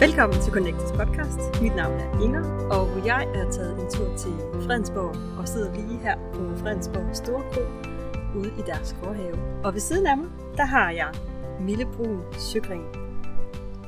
Velkommen til Connectus podcast. Mit navn er Inger, og jeg er taget en tur til Fredensborg og sidder lige her på Fredensborg Store Kro ude i deres gårdhave. Og ved siden af mig, der har jeg Mille Brun Søgring.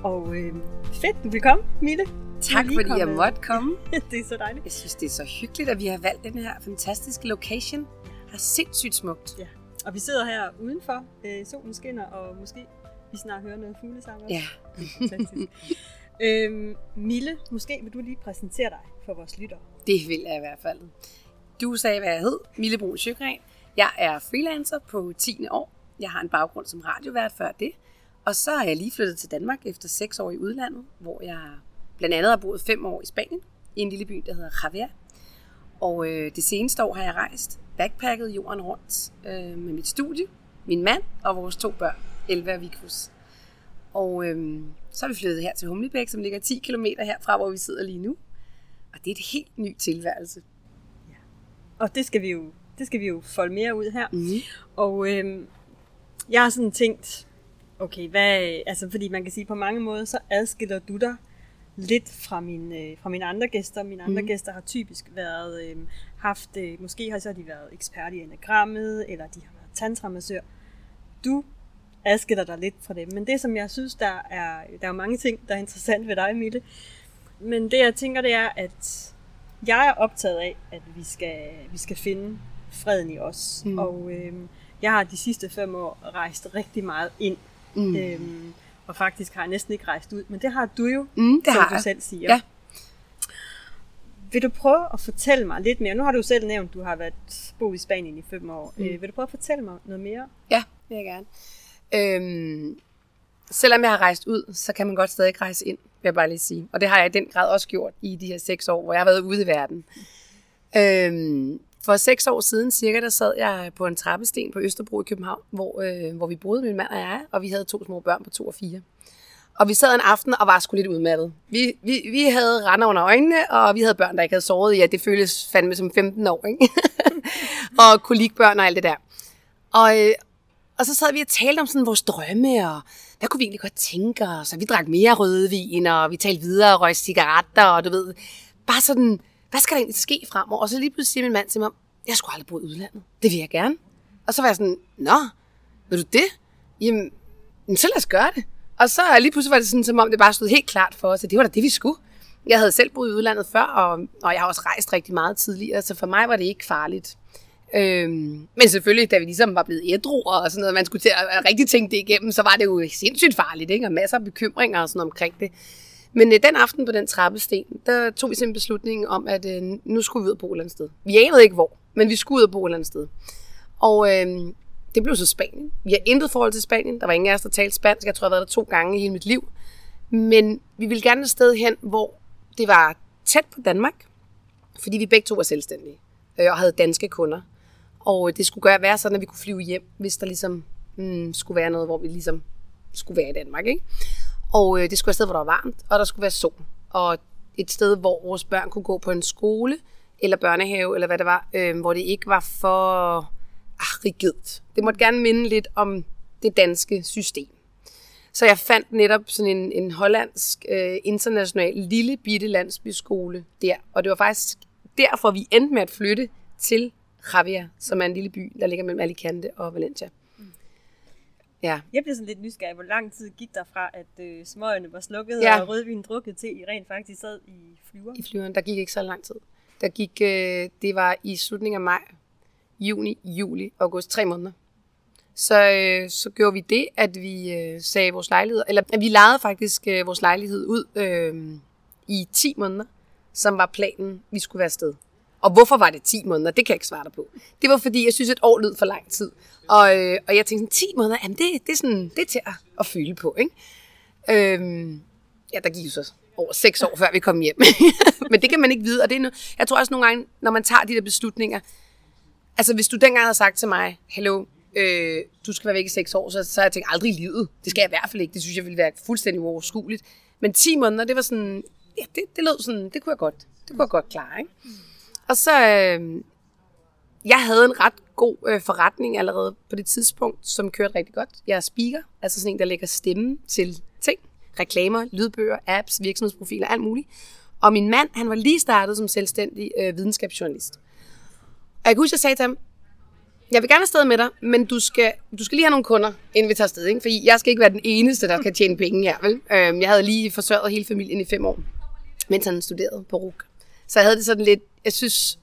Og øh, fedt, du vil komme, Mille. Tak fordi kommet. jeg måtte komme. det er så dejligt. Jeg synes, det er så hyggeligt, at vi har valgt den her fantastiske location. Det er sindssygt smukt. Ja. Og vi sidder her udenfor. Øh, solen skinner, og måske vi snart hører noget fuglesang også. Ja. Det er fantastisk. øhm, Mille, måske vil du lige præsentere dig for vores lyttere. Det vil jeg i hvert fald. Du sagde, hvad jeg hed. Mille Brun Sjøgren. Jeg er freelancer på 10. år. Jeg har en baggrund som radiovært før det. Og så er jeg lige flyttet til Danmark efter 6 år i udlandet, hvor jeg blandt andet har boet 5 år i Spanien, i en lille by, der hedder Javier. Og øh, det seneste år har jeg rejst backpacket jorden rundt øh, med mit studie, min mand og vores to børn, Elva og Vikus. Og øh, så er vi flyttet her til Humlebæk, som ligger 10 km herfra, hvor vi sidder lige nu. Og det er et helt ny tilværelse. Ja. Og det skal vi jo, det skal vi jo folde mere ud her. Mm. Og øh, jeg har sådan tænkt, okay, hvad, altså fordi man kan sige, på mange måder, så adskiller du dig lidt fra, min, øh, fra mine andre gæster. Mine andre mm. gæster har typisk været, øh, haft, øh, måske har så de været ekspert i enagrammet, eller de har været tantramassør. Du adskiller dig lidt fra dem. Men det, som jeg synes, der er, der er mange ting, der er interessant ved dig, Mille. Men det, jeg tænker, det er, at jeg er optaget af, at vi skal, vi skal finde freden i os. Mm. Og øh, jeg har de sidste fem år rejst rigtig meget ind. Mm. Øhm, og faktisk har jeg næsten ikke rejst ud. Men det har du jo, mm, det som har du jeg. selv siger. Ja. Vil du prøve at fortælle mig lidt mere? Nu har du selv nævnt, at du har været boet i Spanien i fem år. Mm. Øh, vil du prøve at fortælle mig noget mere? Ja, det vil jeg gerne. Øhm, selvom jeg har rejst ud, så kan man godt stadig rejse ind, vil jeg bare lige sige. Og det har jeg i den grad også gjort i de her seks år, hvor jeg har været ude i verden. Øhm, for seks år siden cirka, der sad jeg på en trappesten på Østerbro i København, hvor, øh, hvor vi boede, min mand og jeg, og vi havde to små børn på to og fire. Og vi sad en aften og var sgu lidt udmattet. Vi, vi, vi havde render under øjnene, og vi havde børn, der ikke havde sovet Ja, det føltes fandme som 15 år, ikke? og kolikbørn og alt det der. Og, øh, og så sad vi og talte om sådan vores drømme, og hvad kunne vi egentlig godt tænke os? Og vi drak mere rødvin, og vi talte videre og røg cigaretter, og du ved, bare sådan, hvad skal der egentlig ske fremover? Og så lige pludselig siger min mand til mig, jeg skulle aldrig bo i udlandet. Det vil jeg gerne. Og så var jeg sådan, nå, vil du det? Jamen, så lad os gøre det. Og så lige pludselig var det sådan, som om det bare stod helt klart for os, at det var da det, vi skulle. Jeg havde selv boet i udlandet før, og, og jeg har også rejst rigtig meget tidligere, så for mig var det ikke farligt. Øhm, men selvfølgelig, da vi ligesom var blevet ædru og sådan noget, man skulle til at rigtig tænke det igennem, så var det jo sindssygt farligt, ikke? og masser af bekymringer og sådan omkring det. Men øh, den aften på den trappesten, der tog vi simpelthen beslutningen om, at øh, nu skulle vi ud og bo et eller andet sted. Vi anede ikke hvor, men vi skulle ud og bo et eller andet sted. Og øh, det blev så Spanien. Vi har intet forhold til Spanien. Der var ingen af os, der talte spansk. Jeg tror, jeg har været der to gange i hele mit liv. Men vi ville gerne et sted hen, hvor det var tæt på Danmark, fordi vi begge to var selvstændige øh, og havde danske kunder. Og det skulle gøre, være sådan, at vi kunne flyve hjem, hvis der ligesom mm, skulle være noget, hvor vi ligesom skulle være i Danmark. Ikke? Og øh, det skulle være et sted, hvor der var varmt, og der skulle være sol. Og et sted, hvor vores børn kunne gå på en skole, eller børnehave, eller hvad det var, øh, hvor det ikke var for ah, rigidt. Det måtte gerne minde lidt om det danske system. Så jeg fandt netop sådan en, en hollandsk, øh, international, lille bitte landsbyskole der. Og det var faktisk derfor, vi endte med at flytte til Javier, som er en lille by, der ligger mellem Alicante og Valencia. Ja. Jeg bliver sådan lidt nysgerrig, hvor lang tid gik der fra, at øh, smøgene var slukket Ja. og rødvin drukket til, I rent faktisk sad i flyver? I flyveren, der gik ikke så lang tid. Der gik, øh, det var i slutningen af maj, juni, juli, august, tre måneder. Så, øh, så gjorde vi det, at vi øh, sagde vores lejlighed, eller at vi lejede faktisk øh, vores lejlighed ud øh, i 10 måneder, som var planen, vi skulle være afsted. Og hvorfor var det 10 måneder? Det kan jeg ikke svare dig på. Det var fordi, jeg synes, et år lød for lang tid. Og, øh, og jeg tænkte sådan, 10 måneder, jamen det, det, er, sådan, det er til at, at fylde på, ikke? Øhm, ja, der gik jo så over 6 år, før vi kom hjem. Men det kan man ikke vide, og det er noget, jeg tror også nogle gange, når man tager de der beslutninger, altså hvis du dengang havde sagt til mig, hallo, øh, du skal være væk i 6 år, så, så har jeg tænkt, aldrig i livet. Det skal jeg i hvert fald ikke. Det synes jeg ville være fuldstændig uoverskueligt. Men 10 måneder, det var sådan, ja, det, det lød sådan, det kunne jeg godt, det kunne jeg godt klare, ikke? Og så, øh, jeg havde en ret god øh, forretning allerede på det tidspunkt, som kørte rigtig godt. Jeg er speaker, altså sådan en, der lægger stemme til ting. reklamer, lydbøger, apps, virksomhedsprofiler, alt muligt. Og min mand, han var lige startet som selvstændig øh, videnskabsjournalist. Og jeg kan huske, jeg sagde til ham, jeg vil gerne afsted med dig, men du skal, du skal lige have nogle kunder, inden vi tager afsted. Ikke? Fordi jeg skal ikke være den eneste, der kan tjene penge her. Vel? Øhm, jeg havde lige forsørget hele familien i fem år, mens han studerede på RUK. Så jeg havde det sådan lidt, jeg synes,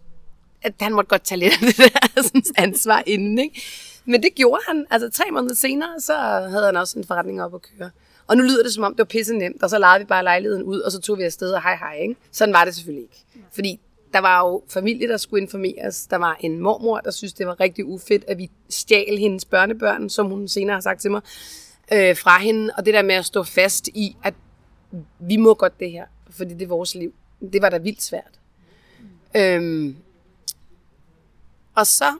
at han måtte godt tage lidt af det der sådan, ansvar inden. Ikke? Men det gjorde han. Altså tre måneder senere, så havde han også en forretning op at køre. Og nu lyder det som om, det var pisse nemt, og så lejede vi bare lejligheden ud, og så tog vi afsted, og hej hej. Ikke? Sådan var det selvfølgelig ikke. Fordi der var jo familie, der skulle informeres. Der var en mormor, der synes det var rigtig ufedt, at vi stjal hendes børnebørn, som hun senere har sagt til mig, øh, fra hende. Og det der med at stå fast i, at vi må godt det her, fordi det er vores liv. Det var da vildt svært. Øhm, og så,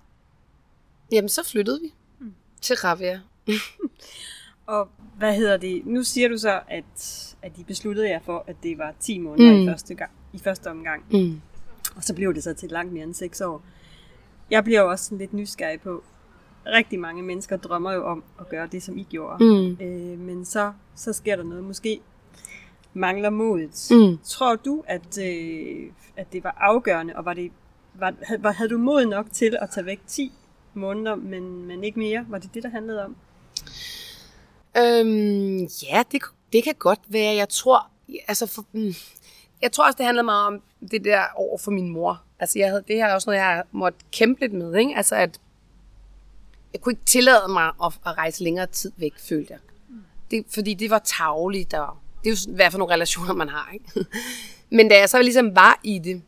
jamen så flyttede vi mm. til Ravia. og hvad hedder det? Nu siger du så, at, at I besluttede jer for, at det var 10 måneder mm. i, første gang, i første omgang. Mm. Og så blev det så til langt mere end 6 år. Jeg bliver jo også sådan lidt nysgerrig på, rigtig mange mennesker drømmer jo om at gøre det, som I gjorde. Mm. Øh, men så, så sker der noget. Måske mangler modet. Mm. Tror du, at, øh, at det var afgørende, og var det, var, havde, havde du mod nok til at tage væk 10 måneder, men, men ikke mere? Var det det, der handlede om? Øhm, ja, det, det kan godt være. Jeg tror, altså for, mm, jeg tror også, det handler meget om det der over for min mor. Altså, jeg havde, det her er også noget, jeg måtte kæmpe lidt med. Ikke? Altså, at jeg kunne ikke tillade mig at, at rejse længere tid væk, følte jeg. Det, fordi det var tavligt. Der, det er jo hvad for nogle relationer, man har. Ikke? Men da jeg så ligesom var i det,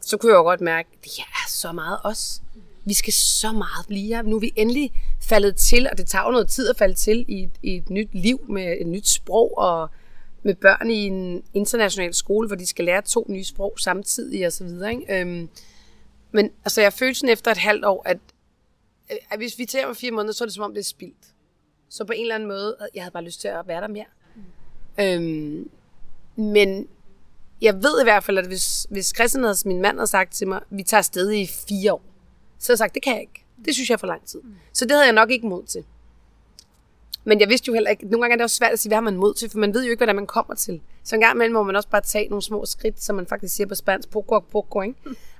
så kunne jeg jo godt mærke, at det er så meget os. Vi skal så meget blive her. Nu er vi endelig faldet til, og det tager jo noget tid at falde til i et, i et nyt liv med et nyt sprog og med børn i en international skole, hvor de skal lære to nye sprog samtidig og så videre. Ikke? Øhm, men altså, jeg følte sådan efter et halvt år, at, at hvis vi tager om fire måneder, så er det som om, det er spildt. Så på en eller anden måde, jeg havde bare lyst til at være der mere. Mm. Øhm, men jeg ved i hvert fald, at hvis, hvis Christian havde, min mand havde sagt til mig, vi tager afsted i fire år, så havde jeg sagt, det kan jeg ikke. Det synes jeg er for lang tid. Mm. Så det havde jeg nok ikke mod til. Men jeg vidste jo heller ikke, nogle gange er det også svært at sige, hvad har man mod til, for man ved jo ikke, hvad man kommer til. Så en gang imellem må man også bare tage nogle små skridt, som man faktisk siger på spansk, poco poco, ikke?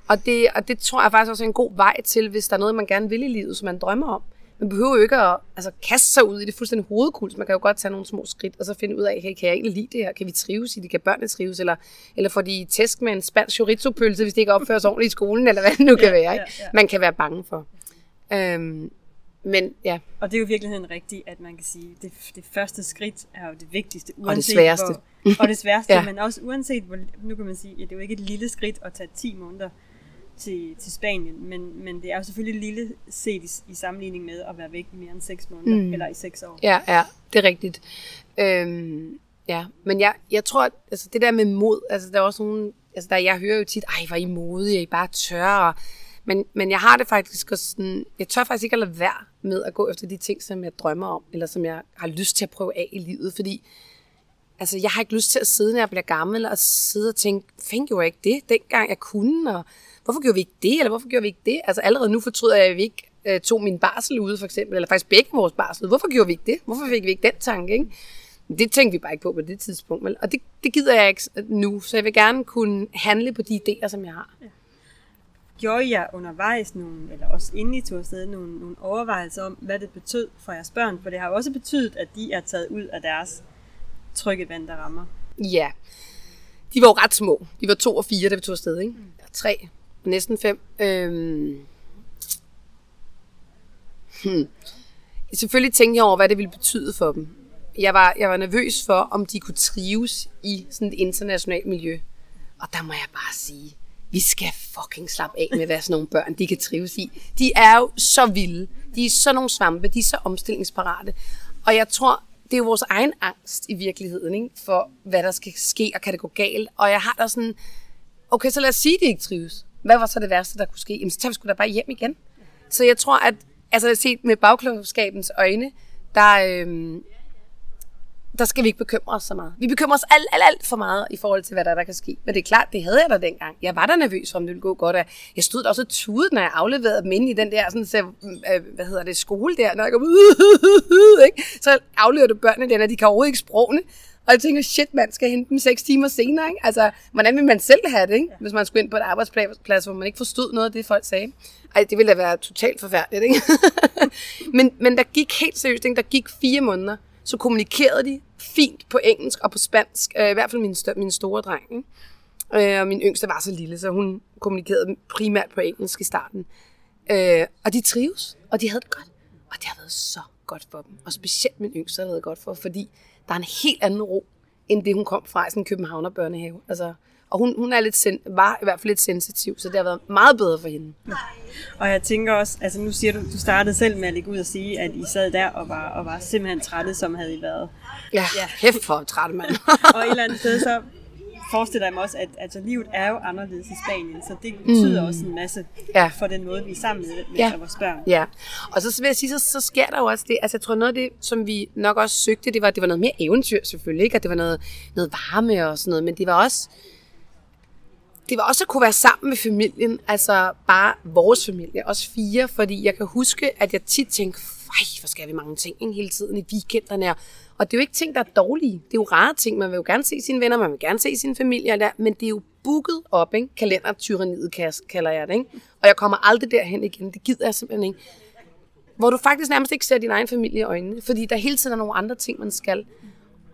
Og det, og det tror jeg faktisk også er en god vej til, hvis der er noget, man gerne vil i livet, som man drømmer om. Man behøver jo ikke at altså, kaste sig ud i det fuldstændig hovedkult. Man kan jo godt tage nogle små skridt, og så finde ud af, hey, kan jeg egentlig lide det her? Kan vi trives i det? Kan børnene trives? Eller, eller får de tæsk med en spansk chorizo-pølse, hvis de ikke opfører sig ordentligt i skolen, eller hvad det nu kan ja, være. Ikke? Ja, ja. Man kan være bange for. Øhm, men ja. Og det er jo i virkeligheden rigtigt, at man kan sige, det, det første skridt er jo det vigtigste. Uanset og det sværeste. Hvor, og det sværeste, ja. men også uanset, hvor, nu kan man sige, at det er jo ikke et lille skridt at tage 10 måneder til, til Spanien, men, men det er jo selvfølgelig lille set i, i sammenligning med at være væk i mere end 6 måneder, mm. eller i 6 år. Ja, ja, det er rigtigt. Øhm, ja, men jeg, jeg tror, at altså, det der med mod, altså der er også nogle, altså der, jeg hører jo tit, ej, hvor I modige, I bare tør, og men, men jeg har det faktisk også sådan, jeg tør faktisk ikke at lade være med at gå efter de ting, som jeg drømmer om, eller som jeg har lyst til at prøve af i livet, fordi altså, jeg har ikke lyst til at sidde, når jeg bliver gammel, og sidde og tænke, gjorde jeg ikke det, dengang jeg kunne, og hvorfor gjorde vi ikke det, eller hvorfor gjorde vi ikke det? Altså allerede nu fortryder jeg, at vi ikke øh, tog min barsel ude, for eksempel, eller faktisk begge vores barsel Hvorfor gjorde vi ikke det? Hvorfor fik vi ikke den tanke, ikke? Det tænkte vi bare ikke på på det tidspunkt, vel? og det, det gider jeg ikke nu, så jeg vil gerne kunne handle på de idéer, som jeg har. Ja gjorde jeg undervejs nogle, eller også inden I tog afsted, nogle, nogle overvejelser om, hvad det betød for jeres børn? For det har jo også betydet, at de er taget ud af deres trygge vand, der rammer. Ja, de var jo ret små. De var to og fire, da vi tog afsted, ikke? Mm. Tre, næsten fem. Øhm... Hmm. Selvfølgelig tænkte jeg over, hvad det ville betyde for dem. Jeg var, jeg var nervøs for, om de kunne trives i sådan et internationalt miljø. Og der må jeg bare sige, vi skal fucking slappe af med, hvad sådan nogle børn de kan trives i. De er jo så vilde. De er så nogle svampe. De er så omstillingsparate. Og jeg tror, det er jo vores egen angst i virkeligheden, ikke? for hvad der skal ske, og kan det gå galt. Og jeg har da sådan, okay, så lad os sige, at de ikke trives. Hvad var så det værste, der kunne ske? Jamen, så tager vi sgu da bare hjem igen. Så jeg tror, at altså set med bagklogskabens øjne, der, øhm, der skal vi ikke bekymre os så meget. Vi bekymrer os alt, alt, alt for meget i forhold til, hvad der, der kan ske. Men det er klart, det havde jeg da dengang. Jeg var da nervøs for, om det ville gå godt. Jeg stod der også tudet, når jeg afleverede dem ind i den der, sådan, så, øh, hvad hedder det, skole der, når jeg kom ikke? så afleverer du børnene der, når de kan overhovedet ikke sprogene. Og jeg tænker, shit, man skal hente dem seks timer senere. Ikke? Altså, hvordan vil man selv have det, ikke? hvis man skulle ind på et arbejdsplads, hvor man ikke forstod noget af det, folk sagde? Ej, det ville da være totalt forfærdeligt, ikke? men, men der gik helt seriøst, ikke? der gik fire måneder, så kommunikerede de fint på engelsk og på spansk. Øh, I hvert fald min, st- min store dreng. Ikke? Øh, og min yngste var så lille, så hun kommunikerede primært på engelsk i starten. Øh, og de trives, og de havde det godt. Og det har været så godt for dem. Og specielt min yngste har været godt for, fordi der er en helt anden ro, end det hun kom fra i sådan en Københavner børnehave. Altså, og hun, hun er lidt sen, var i hvert fald lidt sensitiv, så det har været meget bedre for hende. Ja. Og jeg tænker også, altså nu siger du, du startede selv med at lægge ud og sige, at I sad der og var, og var simpelthen trætte, som havde I været. Ja, ja. hæft for trætte mand. og et eller andet sted, så forestiller jeg mig også, at altså, livet er jo anderledes i Spanien, så det betyder mm. også en masse ja. for den måde, vi er sammen med, med ja. vores børn. Ja, og så vil jeg sige, så, så sker der jo også det, altså jeg tror noget af det, som vi nok også søgte, det var, det var noget mere eventyr selvfølgelig, ikke? og det var noget, noget varme og sådan noget, men det var også, det var også at kunne være sammen med familien, altså bare vores familie, også fire, fordi jeg kan huske, at jeg tit tænkte, ej, hvor skal vi mange ting ikke? hele tiden i weekenderne. Og det er jo ikke ting, der er dårlige. Det er jo rare ting. Man vil jo gerne se sine venner, man vil gerne se sin familie, der, men det er jo booket op, ikke? Kalendertyraniet kalder jeg det. Ikke? Og jeg kommer aldrig derhen igen. Det gider jeg simpelthen ikke. Hvor du faktisk nærmest ikke ser din egen familie i øjnene, fordi der hele tiden er nogle andre ting, man skal.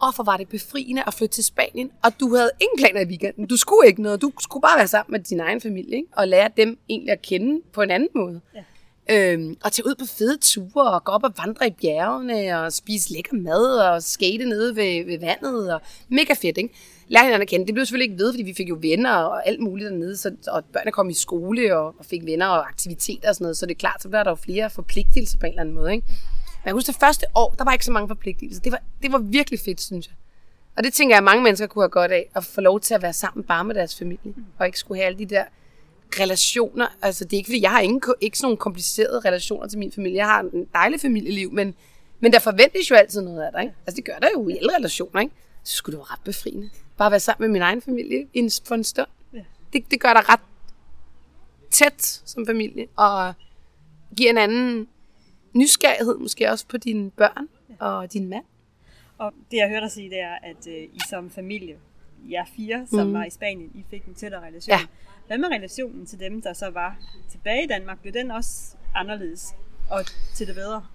Og for var det befriende at flytte til Spanien, og du havde ingen planer i weekenden. Du skulle ikke noget. Du skulle bare være sammen med din egen familie, ikke? og lære dem egentlig at kende på en anden måde. Ja. Øhm, og tage ud på fede ture, og gå op og vandre i bjergene, og spise lækker mad, og skate nede ved, ved vandet, og mega fedt, ikke? Lære hinanden at kende. Det blev selvfølgelig ikke ved, fordi vi fik jo venner og alt muligt dernede, så, og børnene kom i skole og, og fik venner og aktiviteter og sådan noget, så det er klart, så bliver der jo flere forpligtelser på en eller anden måde, ikke? Jeg husker det første år, der var ikke så mange forpligtelser. Det var, det var virkelig fedt, synes jeg. Og det tænker jeg, at mange mennesker kunne have godt af, at få lov til at være sammen bare med deres familie, og ikke skulle have alle de der relationer. Altså, det er ikke, fordi jeg har ingen, ikke sådan nogle komplicerede relationer til min familie. Jeg har en dejlig familieliv, men, men der forventes jo altid noget af dig. Ikke? Altså, det gør der jo i alle relationer. Ikke? Så skulle det være ret befriende. Bare være sammen med min egen familie for en stund. Ja. Det, det gør dig ret tæt som familie, og giver en anden nysgerrighed måske også på dine børn og din mand. Og det jeg hørte dig sige, det er, at øh, I som familie, jer fire, som mm. var i Spanien, I fik en tættere relation. Ja. Hvad med relationen til dem, der så var tilbage i Danmark? Blev den også anderledes og til det bedre?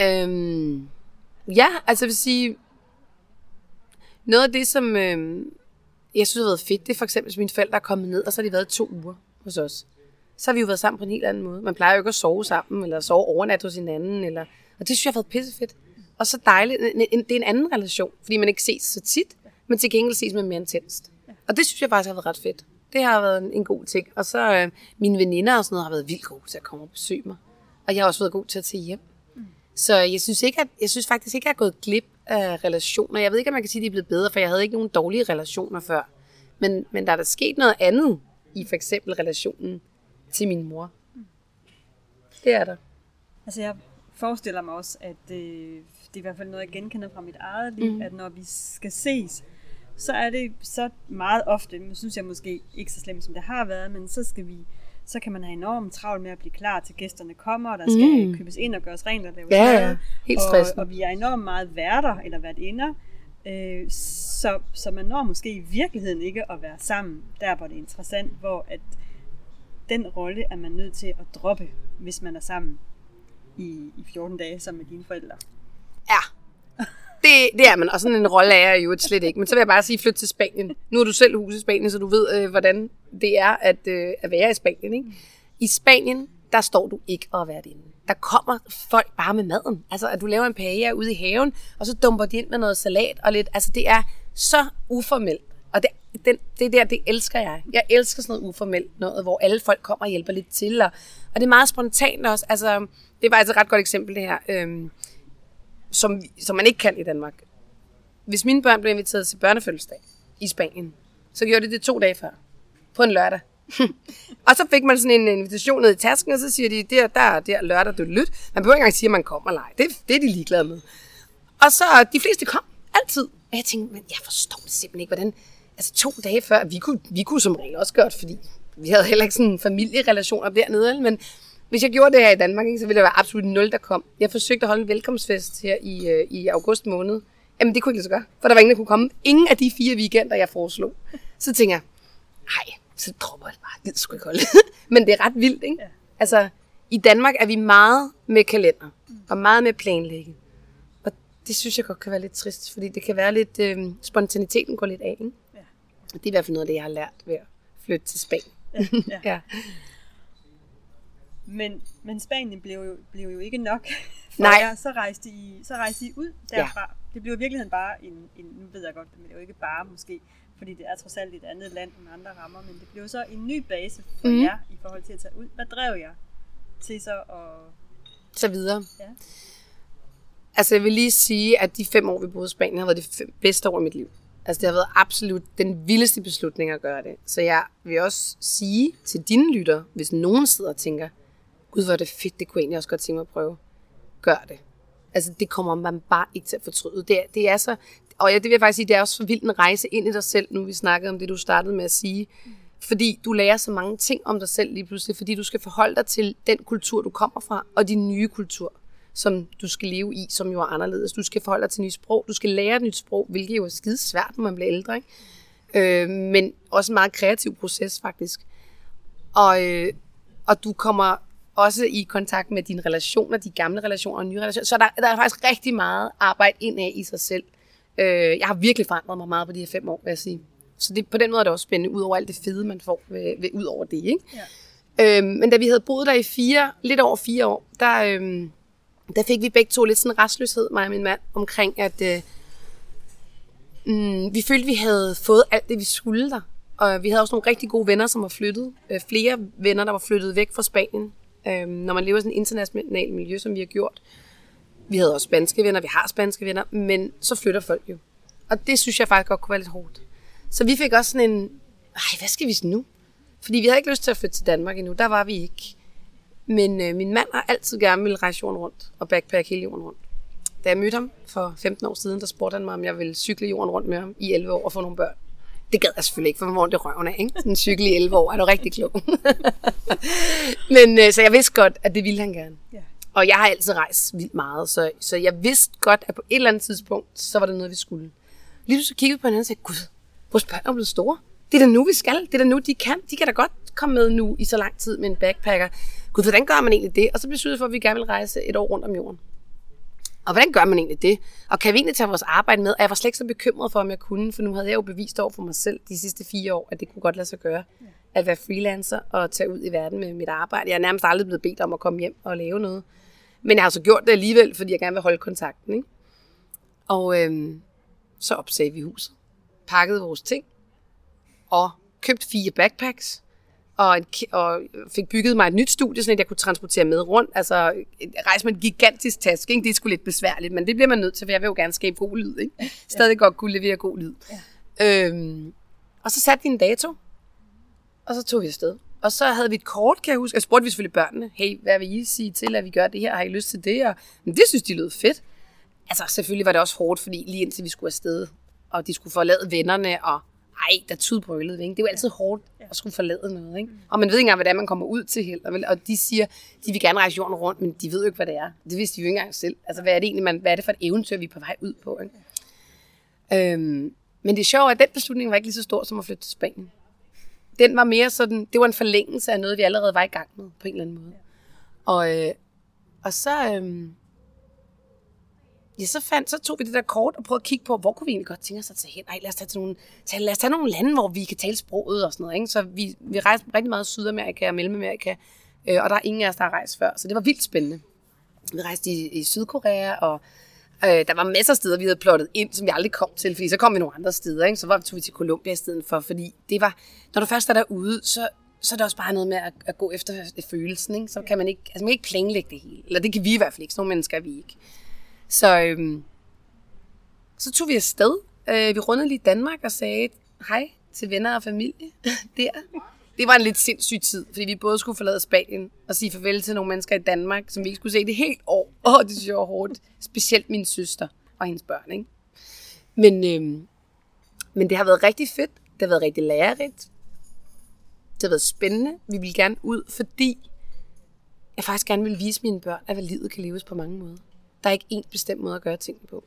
Øhm, ja, altså jeg vil sige, noget af det, som øhm, jeg synes har været fedt, det er for eksempel, hvis mine forældre er kommet ned, og så har de været to uger hos os. Så har vi jo været sammen på en helt anden måde. Man plejer jo ikke at sove sammen, eller sove overnat hos hinanden, eller, og det synes jeg har været pissefedt. Og så dejligt. Det er en anden relation, fordi man ikke ses så tit, men til gengæld ses man mere intenst. Og det synes jeg faktisk har været ret fedt. Det har været en, en god ting. Og så øh, mine veninder og sådan noget har været vildt gode til at komme og besøge mig. Og jeg har også været god til at tage hjem. Så jeg synes, ikke, at, jeg synes faktisk ikke, at jeg er gået glip af relationer. Jeg ved ikke, om man kan sige, at de er blevet bedre, for jeg havde ikke nogen dårlige relationer før. Men, men der er der sket noget andet i for eksempel relationen til min mor. Det er der. Altså jeg forestiller mig også, at øh, det er i hvert fald noget, jeg genkender fra mit eget liv, mm. at når vi skal ses, så er det så meget ofte, men synes jeg måske ikke så slemt, som det har været, men så skal vi så kan man have enormt travlt med at blive klar til gæsterne kommer, og der skal mm. købes ind og gøres rent og laves ja, ja. Helt og, og vi er enormt meget værter eller værtinder, øh, så, så man når måske i virkeligheden ikke at være sammen, der hvor det er interessant, hvor at den rolle er man nødt til at droppe, hvis man er sammen i, i 14 dage sammen med dine forældre. Ja, det, det er man, og sådan en rolle er jeg jo slet ikke. Men så vil jeg bare sige, flyt til Spanien. Nu er du selv hus i Spanien, så du ved, øh, hvordan det er at, øh, at være i Spanien. Ikke? I Spanien, der står du ikke og være inde. Der kommer folk bare med maden. Altså, at du laver en paella ude i haven, og så dumper de ind med noget salat og lidt. Altså, det er så uformelt. Og det, den, det der, det elsker jeg. Jeg elsker sådan noget uformelt noget, hvor alle folk kommer og hjælper lidt til. Og, og det er meget spontant også. Altså, det var altså et ret godt eksempel, det her. Øhm, som, som man ikke kan i Danmark. Hvis mine børn blev inviteret til børnefødselsdag i Spanien, så gjorde de det to dage før. På en lørdag. og så fik man sådan en invitation ned i tasken, og så siger de, der, der, der lørdag, du lyt. Man behøver ikke engang sige, at man kommer eller Det, det er de ligeglade med. Og så, de fleste kom altid. Og jeg tænkte, men jeg forstår simpelthen ikke, hvordan... Altså to dage før, vi kunne, vi kunne som regel også godt, fordi vi havde heller ikke sådan familierelationer dernede, men hvis jeg gjorde det her i Danmark, ikke, så ville der være absolut nul, der kom. Jeg forsøgte at holde en velkomstfest her i, øh, i august måned. Jamen, det kunne ikke lade sig gøre, for der var ingen, der kunne komme. Ingen af de fire weekender, jeg foreslog. Så tænker jeg, nej, så dropper jeg bare. Det skulle ikke holde. Men det er ret vildt, ikke? Ja. Altså, i Danmark er vi meget med kalender, og meget med planlægge. Og det synes jeg godt kan være lidt trist, fordi det kan være lidt, øh, spontaniteten går lidt af, ikke? Og det er i hvert fald noget af det, jeg har lært ved at flytte til Spanien. Ja, ja. ja. Men, men Spanien blev jo, blev jo ikke nok for Nej. jer. Så rejste, I, så rejste I ud derfra. Ja. Det blev i virkeligheden bare en, en, nu ved jeg godt, men det er jo ikke bare måske, fordi det er trods alt et andet land med andre rammer, men det blev så en ny base for mm. jer i forhold til at tage ud. Hvad drev jer til så at... Så videre. Ja. Altså jeg vil lige sige, at de fem år, vi boede i Spanien, har været de fem bedste år i mit liv. Altså det har været absolut den vildeste beslutning at gøre det. Så jeg vil også sige til dine lytter, hvis nogen sidder og tænker, gud hvor er det fedt, det kunne jeg egentlig også godt tænke mig at prøve. Gør det. Altså det kommer man bare ikke til at fortryde. Det er, det er så, og ja, det vil jeg faktisk sige, det er også for vildt en rejse ind i dig selv, nu vi snakkede om det, du startede med at sige. Fordi du lærer så mange ting om dig selv lige pludselig, fordi du skal forholde dig til den kultur, du kommer fra, og din nye kultur, som du skal leve i, som jo er anderledes. Du skal forholde dig til nye sprog, du skal lære et nyt sprog, hvilket jo er skide svært, når man bliver ældre. Ikke? Øh, men også en meget kreativ proces, faktisk. Og, øh, og du kommer også i kontakt med dine relationer, de gamle relationer og nye relationer. Så der, der er faktisk rigtig meget arbejde indad i sig selv. Øh, jeg har virkelig forandret mig meget på de her fem år, vil jeg sige. Så det, på den måde er det også spændende, ud over alt det fede, man får ved, ved, ud over det. Ikke? Ja. Øhm, men da vi havde boet der i fire, lidt over fire år, der, øhm, der fik vi begge to lidt sådan restløshed, mig og min mand, omkring at øh, mm, vi følte, vi havde fået alt det, vi skulle der. Og vi havde også nogle rigtig gode venner, som var flyttet. Øh, flere venner, der var flyttet væk fra Spanien. Øh, når man lever i sådan et internationalt miljø, som vi har gjort. Vi havde også spanske venner, vi har spanske venner, men så flytter folk jo. Og det synes jeg faktisk godt kunne være lidt hårdt. Så vi fik også sådan en, ej, hvad skal vi nu? Fordi vi havde ikke lyst til at flytte til Danmark endnu, der var vi ikke. Men øh, min mand har altid gerne ville rejse jorden rundt og backpack hele jorden rundt. Da jeg mødte ham for 15 år siden, der spurgte han mig, om jeg ville cykle jorden rundt med ham i 11 år og få nogle børn. Det gad jeg selvfølgelig ikke, for man det røven af, ikke? Sådan en cykel i 11 år, er du rigtig klog. Men øh, så jeg vidste godt, at det ville han gerne. Ja. Og jeg har altid rejst vildt meget, så, så jeg vidste godt, at på et eller andet tidspunkt, så var det noget, vi skulle. Lige så kiggede på hinanden og sagde, gud, vores børn er blevet store. Det er da nu, vi skal. Det er da nu, de kan. De kan da godt komme med nu i så lang tid med en backpacker. Gud, hvordan gør man egentlig det? Og så besluttede for, at vi gerne vil rejse et år rundt om jorden. Og hvordan gør man egentlig det? Og kan vi egentlig tage vores arbejde med? Og jeg var slet ikke så bekymret for, om jeg kunne, for nu havde jeg jo bevist over for mig selv de sidste fire år, at det kunne godt lade sig gøre. At være freelancer og tage ud i verden med mit arbejde. Jeg er nærmest aldrig blevet bedt om at komme hjem og lave noget. Men jeg har så gjort det alligevel, fordi jeg gerne vil holde kontakten. Ikke? Og øhm, så opsagde vi huset. Pakkede vores ting. Og købte fire backpacks og, og fik bygget mig et nyt studie, så jeg kunne transportere med rundt. Altså, rejse med en gigantisk taske, ikke? det er sgu lidt besværligt, men det bliver man nødt til, for jeg vil jo gerne skabe god lyd. Ikke? Stadig ja. godt kunne levere god lyd. Ja. Øhm, og så satte vi en dato, og så tog vi afsted. Og så havde vi et kort, kan jeg huske. Jeg spurgte vi selvfølgelig børnene, hey, hvad vil I sige til, at vi gør det her? Har I lyst til det? Og, men det synes de lød fedt. Altså, selvfølgelig var det også hårdt, fordi lige indtil vi skulle afsed, og de skulle forlade vennerne, og ej, der tudbrølede ikke? Det er jo altid hårdt at skulle forlade noget, ikke? Mm. Og man ved ikke engang, hvad det er, man kommer ud til heller. Og de siger, de vil gerne rejse jorden rundt, men de ved jo ikke, hvad det er. Det vidste de jo ikke engang selv. Altså, hvad er det egentlig, man, hvad er det for et eventyr, vi er på vej ud på, ikke? Øhm, men det er sjovt, at den beslutning var ikke lige så stor, som at flytte til Spanien. Den var mere sådan, det var en forlængelse af noget, vi allerede var i gang med, på en eller anden måde. Og, øh, og så, øh, ja, så, fandt, så tog vi det der kort og prøvede at kigge på, hvor kunne vi egentlig godt tænke os at tage hen. Ej, lad os tage, til nogle, tage, lad os tage nogle lande, hvor vi kan tale sproget og sådan noget. Ikke? Så vi, vi rejste rigtig meget i Sydamerika og Mellemamerika, øh, og der er ingen af os, der har rejst før. Så det var vildt spændende. Vi rejste i, i Sydkorea, og øh, der var masser af steder, vi havde plottet ind, som vi aldrig kom til, fordi så kom vi nogle andre steder. Ikke? Så var vi, tog vi til Colombia i stedet for, fordi det var, når du først er derude, så, så er det også bare noget med at, at gå efter øh, følelsen. Ikke? Så kan man ikke, altså man kan ikke planlægge det hele. Eller det kan vi i hvert fald ikke. Sådan nogle mennesker er vi ikke. Så, øhm, så tog vi afsted. Øh, vi rundede lige Danmark og sagde hej til venner og familie der. Det var en lidt sindssyg tid, fordi vi både skulle forlade Spanien og sige farvel til nogle mennesker i Danmark, som vi ikke skulle se det helt år. Åh, oh, det synes jeg var hårdt. Specielt min søster. og hendes børn. Ikke? Men, øhm, men det har været rigtig fedt. Det har været rigtig lærerigt. Det har været spændende. Vi vil gerne ud, fordi jeg faktisk gerne vil vise mine børn, at livet kan leves på mange måder. Der er ikke én bestemt måde at gøre tingene på.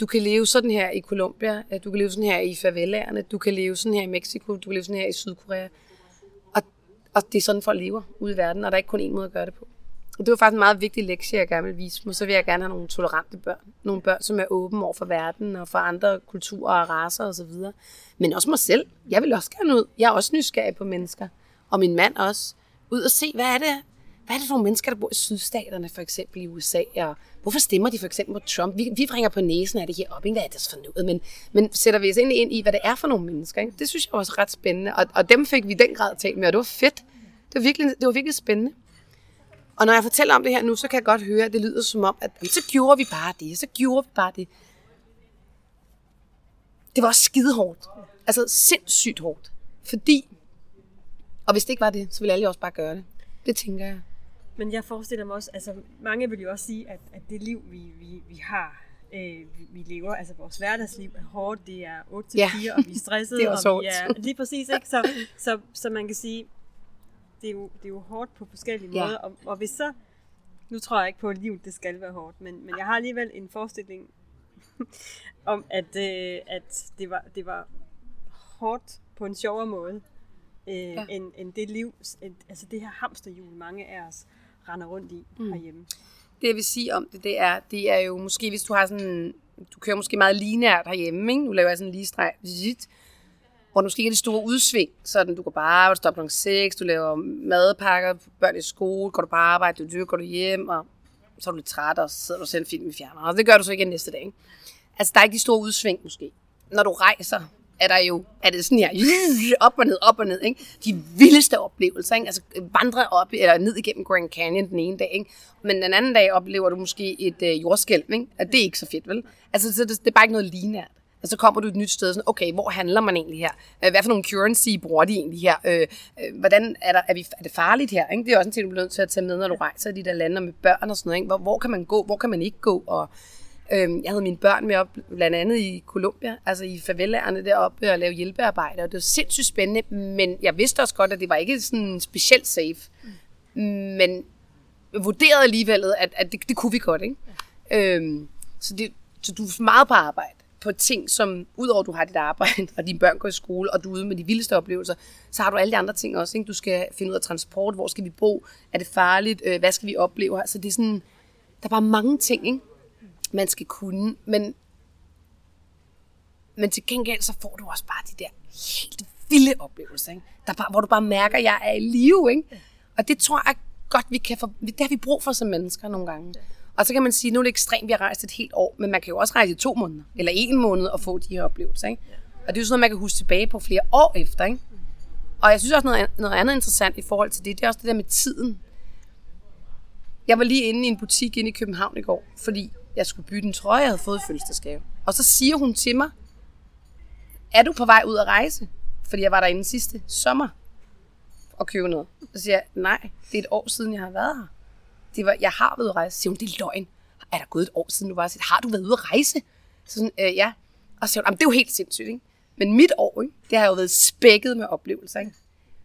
Du kan leve sådan her i Colombia, øh, du kan leve sådan her i favelaerne, du kan leve sådan her i Mexico, du kan leve sådan her i Sydkorea. Og, og det er sådan, folk lever ude i verden, og der er ikke kun én måde at gøre det på. Og det var faktisk en meget vigtig lektie, jeg gerne vil vise mig. Så vil jeg gerne have nogle tolerante børn. Nogle børn, som er åbne over for verden og for andre kulturer og raser osv. Men også mig selv. Jeg vil også gerne ud. Jeg er også nysgerrig på mennesker. Og min mand også. Ud og se, hvad er det, hvad er det for nogle mennesker, der bor i sydstaterne, for eksempel i USA, og hvorfor stemmer de for eksempel på Trump? Vi, vi ringer på næsen af det her op, ikke? hvad er det for noget? Men, men sætter vi os egentlig ind i, hvad det er for nogle mennesker? Ikke? Det synes jeg også ret spændende, og, og dem fik vi i den grad talt med, og det var fedt. Det var virkelig, det var virkelig spændende. Og når jeg fortæller om det her nu, så kan jeg godt høre, at det lyder som om, at så gjorde vi bare det, så gjorde vi bare det. Det var også skide hårdt. Altså sindssygt hårdt. Fordi, og hvis det ikke var det, så ville alle også bare gøre det. Det tænker jeg. Men jeg forestiller mig også, altså mange vil jo også sige, at, at det liv, vi, vi, vi har, øh, vi, vi lever, altså vores hverdagsliv er hårdt, det er 8 til 4, ja. og vi er stressede, og vi er lige præcis, ikke? Så, så, så man kan sige, det er jo, det er jo hårdt på forskellige ja. måder, og, og hvis så, nu tror jeg ikke på, at livet det skal være hårdt, men, men jeg har alligevel en forestilling om, at, øh, at det, var, det var hårdt på en sjovere måde, øh, ja. end, end det liv, end, altså det her hamsterhjul, mange af os render rundt i mm. herhjemme. Det jeg vil sige om det, det er, det er jo måske, hvis du har sådan, du kører måske meget lineært herhjemme, ikke? nu laver jeg sådan en lige streg, hvor du måske ikke er de store udsving, sådan du går bare arbejde, står kl. 6, du laver madpakker, børn i skole, går du bare arbejde, du går du hjem, og så er du lidt træt, og så sidder du og ser en film i fjerner, og det gør du så igen næste dag. Ikke? Altså, der er ikke de store udsving måske. Når du rejser, er der jo, er det sådan her, op og ned, op og ned, ikke? De vildeste oplevelser, ikke? Altså vandre op, eller ned igennem Grand Canyon den ene dag, ikke? Men den anden dag oplever du måske et øh, jordskælv, ikke? Og det er ikke så fedt, vel? Altså, det, det er bare ikke noget lineært. Og så kommer du et nyt sted, sådan, okay, hvor handler man egentlig her? Øh, hvad for nogle currency bruger de egentlig her? Øh, øh, hvordan er, der, er, vi, er det farligt her? Ikke? Det er også en ting, du bliver nødt til at tage med, når du rejser i de der lande med børn og sådan noget. Ikke? Hvor, hvor kan man gå? Hvor kan man ikke gå? Og, øh, jeg havde mine børn med op, blandt andet i Colombia, altså i favelaerne deroppe, og lave hjælpearbejde, og det var sindssygt spændende, men jeg vidste også godt, at det var ikke sådan specielt safe. Mm. Men vurderede alligevel, at, at det, det kunne vi godt, ikke? Ja. Øhm, så, det, så du er meget på arbejde på ting, som udover at du har dit arbejde, og dine børn går i skole, og du er ude med de vildeste oplevelser, så har du alle de andre ting også. Ikke? Du skal finde ud af transport, hvor skal vi bo, er det farligt, øh, hvad skal vi opleve? Så det er sådan, der er bare mange ting, ikke? Man skal kunne, men, men til gengæld så får du også bare de der helt vilde oplevelser, ikke? Der bare, hvor du bare mærker, at jeg er i live. Ikke? Og det tror jeg godt, vi kan få, det har vi brug for som mennesker nogle gange. Og så kan man sige, nu er det ekstremt, vi har rejst et helt år, men man kan jo også rejse i to måneder, eller en måned og få de her oplevelser. Ikke? Og det er jo sådan noget, man kan huske tilbage på flere år efter. Ikke? Og jeg synes også noget, noget andet interessant i forhold til det, det er også det der med tiden. Jeg var lige inde i en butik inde i København i går, fordi jeg skulle bytte en trøje, jeg havde fået i fødselsdagsgave. Og så siger hun til mig, er du på vej ud at rejse? Fordi jeg var derinde sidste sommer og købe noget. Så siger jeg, nej, det er et år siden, jeg har været her. Det var, jeg har været ude at rejse. Så siger hun, det er løgn. Er der gået et år siden, du var har du været ude at rejse? Så sådan, øh, ja. Og så siger hun, det er jo helt sindssygt, ikke? Men mit år, ikke? det har jo været spækket med oplevelser, ikke?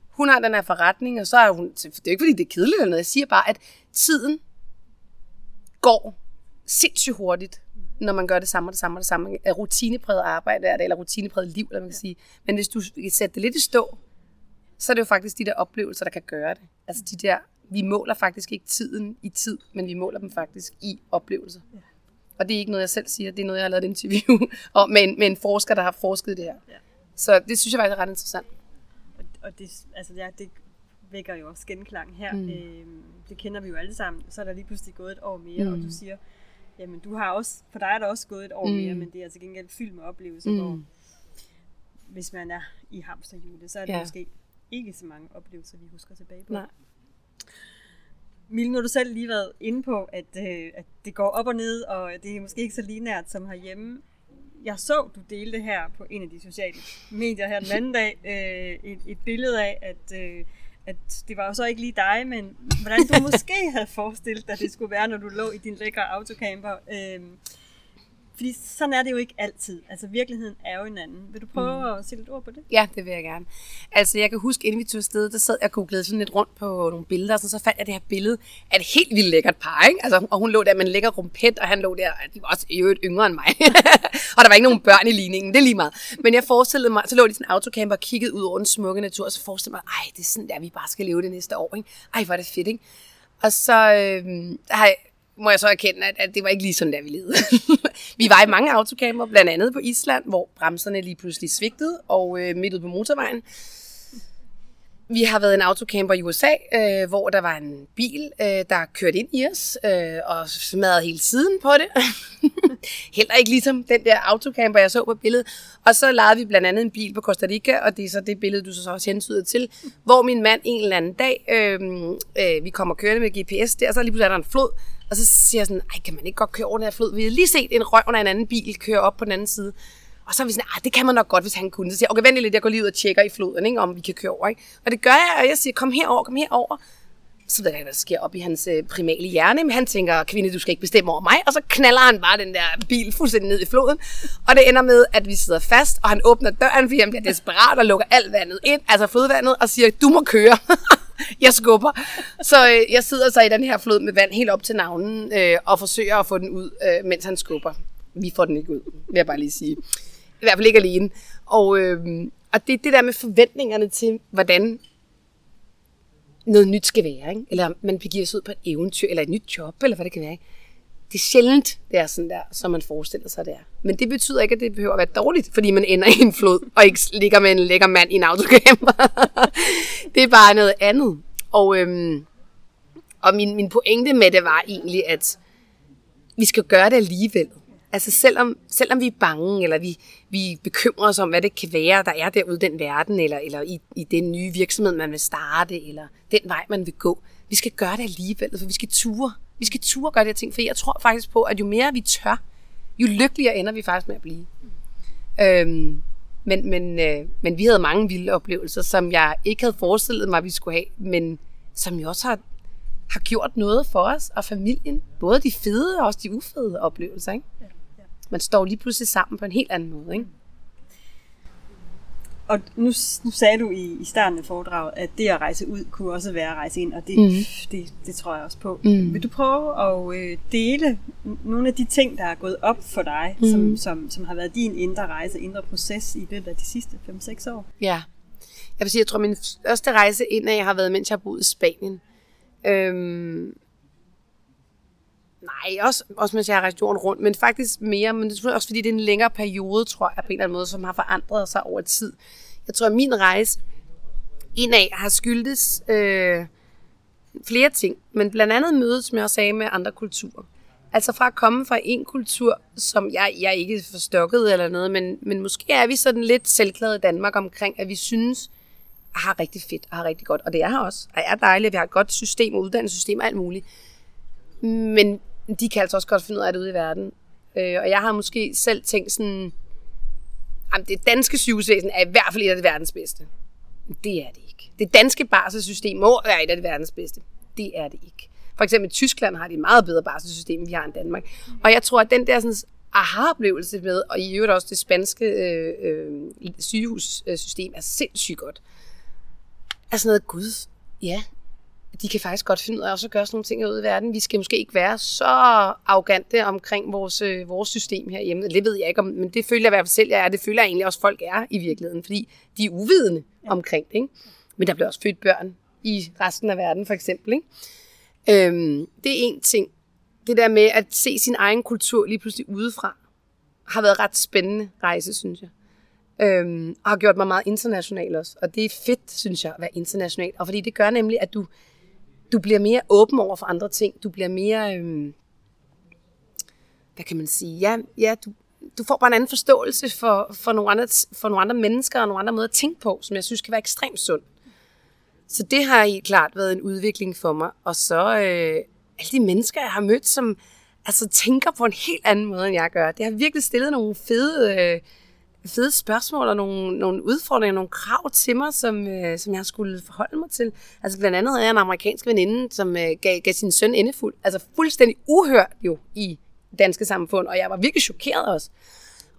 Hun har den her forretning, og så er hun, det er jo ikke fordi, det er kedeligt eller noget, jeg siger bare, at tiden går sindssygt hurtigt, når man gør det samme og det samme og det samme. Rutinepræget arbejde er det, eller rutinepræget liv, eller man kan sige. Men hvis du sætter det lidt i stå, så er det jo faktisk de der oplevelser, der kan gøre det. Altså de der, vi måler faktisk ikke tiden i tid, men vi måler dem faktisk i oplevelser. Ja. Og det er ikke noget, jeg selv siger, det er noget, jeg har lavet et interview om med en, med en forsker, der har forsket det her. Ja. Så det synes jeg faktisk er ret interessant. Og, og det, altså, ja, det vækker jo også genklang her. Mm. Øhm, det kender vi jo alle sammen. Så er der lige pludselig gået et år mere, mm. og du siger, jamen du har også, for dig er der også gået et år mm. mere, men det er altså gengæld fyldt med oplevelser, mm. hvor hvis man er i hamsterhjulet, så er det ja. måske ikke så mange oplevelser, vi husker tilbage på. Nej. Mille, nu har du selv lige været inde på, at, øh, at det går op og ned, og det er måske ikke så linært som herhjemme. Jeg så, du delte her på en af de sociale medier her den anden dag, øh, et, et billede af, at øh, at det var jo så ikke lige dig, men hvordan du måske havde forestillet dig, at det skulle være, når du lå i din lækre autocamper. Øhm, fordi sådan er det jo ikke altid. Altså virkeligheden er jo en anden. Vil du prøve mm. at sætte et ord på det? Ja, det vil jeg gerne. Altså jeg kan huske, inden vi tog afsted, der sad jeg og googlede sådan lidt rundt på nogle billeder, og så, så fandt jeg det her billede af et helt vildt lækkert par, ikke? Altså, og hun lå der med en lækker rumpet, og han lå der, de var også i øvrigt yngre end mig. og der var ikke nogen børn i ligningen, det er lige meget. Men jeg forestillede mig, så lå de sådan en autocamper og kiggede ud over den smukke natur, og så forestillede mig, ej, det er sådan der, vi bare skal leve det næste år, ikke? Ej, hvor er det fedt, ikke? Og så øh, har jeg, må jeg så erkende, at, at det var ikke lige sådan, der vi levede. vi var i mange autocamper, blandt andet på Island, hvor bremserne lige pludselig svigtede, og øh, midt ude på motorvejen. Vi har været en autocamper i USA, øh, hvor der var en bil, øh, der kørte ind i os, øh, og smadrede hele siden på det. Heller ikke ligesom den der autocamper, jeg så på billedet. Og så lejede vi blandt andet en bil på Costa Rica, og det er så det billede, du så også hensyder til, hvor min mand en eller anden dag, øh, øh, vi kommer kørende med GPS der, og så lige pludselig er der en flod, og så siger jeg sådan, ej, kan man ikke godt køre over den her flod? Vi har lige set en røv af en anden bil køre op på den anden side. Og så er vi sådan, ah, det kan man nok godt, hvis han kunne. Så siger jeg, okay, vent lidt, jeg går lige ud og tjekker i floden, ikke, om vi kan køre over. Ikke? Og det gør jeg, og jeg siger, kom herover, kom herover. Så ved jeg ikke, hvad der sker op i hans øh, primale hjerne, men han tænker, kvinde, du skal ikke bestemme over mig. Og så knaller han bare den der bil fuldstændig ned i floden. Og det ender med, at vi sidder fast, og han åbner døren, fordi han bliver desperat og lukker alt vandet ind, altså flodvandet, og siger, du må køre. jeg skubber. Så øh, jeg sidder så i den her flod med vand helt op til navnen, øh, og forsøger at få den ud, øh, mens han skubber. Vi får den ikke ud, vil jeg bare lige sige. I hvert fald ikke alene. Og, øh, og det er det der med forventningerne til, hvordan noget nyt skal være. Ikke? Eller man begiver sig ud på et eventyr, eller et nyt job, eller hvad det kan være. Ikke? Det er sjældent, det er sådan der, som man forestiller sig, det er. Men det betyder ikke, at det behøver at være dårligt, fordi man ender i en flod, og ikke ligger med en lækker mand i en autocamper. det er bare noget andet. Og, øhm, og min, min pointe med det var egentlig, at vi skal gøre det alligevel. Altså selvom, selvom vi er bange, eller vi, vi bekymrer os om, hvad det kan være, der er derude i den verden, eller, eller i, i den nye virksomhed, man vil starte, eller den vej, man vil gå. Vi skal gøre det alligevel, for vi skal ture. Vi skal ture gøre det her ting, for jeg tror faktisk på, at jo mere vi tør, jo lykkeligere ender vi faktisk med at blive. Øhm, men, men, øh, men vi havde mange vilde oplevelser, som jeg ikke havde forestillet mig, at vi skulle have, men som jo også har, har gjort noget for os og familien. Både de fede og også de ufede oplevelser. Ikke? Ja, ja. Man står lige pludselig sammen på en helt anden måde. Ikke? Og nu, nu sagde du i, i starten af foredraget, at det at rejse ud kunne også være at rejse ind, og det, mm. det, det tror jeg også på. Mm. Vil du prøve at øh, dele nogle af de ting, der er gået op for dig, mm. som, som, som har været din indre rejse, indre proces i løbet af de sidste 5-6 år? Ja, jeg vil sige, jeg tror, min første rejse indad har været, mens jeg har boet i Spanien. Øhm, Nej, også, også mens jeg har rejst jorden rundt, men faktisk mere, men det er også fordi det er en længere periode, tror jeg, på en eller anden måde, som har forandret sig over tid. Jeg tror, at min rejse indad har skyldtes øh, flere ting, men blandt andet mødet, som jeg også sagde, med andre kulturer. Altså fra at komme fra en kultur, som jeg, jeg ikke er forstokket eller noget, men, men måske er vi sådan lidt selvklade i Danmark omkring, at vi synes, at har rigtig fedt og har rigtig godt. Og det er her også. Og er dejligt, vi har et godt system og uddannelsessystem og alt muligt. Men de kan altså også godt finde ud af det ude i verden. Øh, og jeg har måske selv tænkt sådan, jamen det danske sygehusvæsen er i hvert fald et af det verdens bedste. Det er det ikke. Det danske barselssystem må være et af det verdens bedste. Det er det ikke. For eksempel i Tyskland har de et meget bedre barselssystem, end vi har i Danmark. Og jeg tror, at den der sådan, aha-oplevelse med, og i øvrigt også det spanske øh, øh, sygehussystem er sindssygt godt. Er sådan noget, gud, ja, de kan faktisk godt finde ud af også at gøre sådan nogle ting ude i verden. Vi skal måske ikke være så arrogante omkring vores, øh, vores system herhjemme. Det ved jeg ikke, om, men det føler jeg i hvert fald selv, jeg er. Det føler jeg egentlig også, folk er i virkeligheden, fordi de er uvidende ja. omkring det. Ikke? Men der bliver også født børn i resten af verden, for eksempel. Ikke? Øhm, det er en ting. Det der med at se sin egen kultur lige pludselig udefra, har været ret spændende rejse, synes jeg. Øhm, og har gjort mig meget international også. Og det er fedt, synes jeg, at være international. Og fordi det gør nemlig, at du du bliver mere åben over for andre ting. Du bliver mere, øhm, hvad kan man sige, ja, ja du, du får bare en anden forståelse for, for, nogle andre, for nogle andre mennesker og nogle andre måder at tænke på, som jeg synes kan være ekstremt sund. Så det har helt klart været en udvikling for mig. Og så øh, alle de mennesker, jeg har mødt, som altså, tænker på en helt anden måde, end jeg gør. Det har virkelig stillet nogle fede øh, fede spørgsmål og nogle, nogle udfordringer, nogle krav til mig, som, øh, som jeg skulle forholde mig til. Altså blandt andet havde jeg en amerikansk veninde, som øh, gav, gav sin søn endefuld. Altså fuldstændig uhørt jo i danske samfund, og jeg var virkelig chokeret også.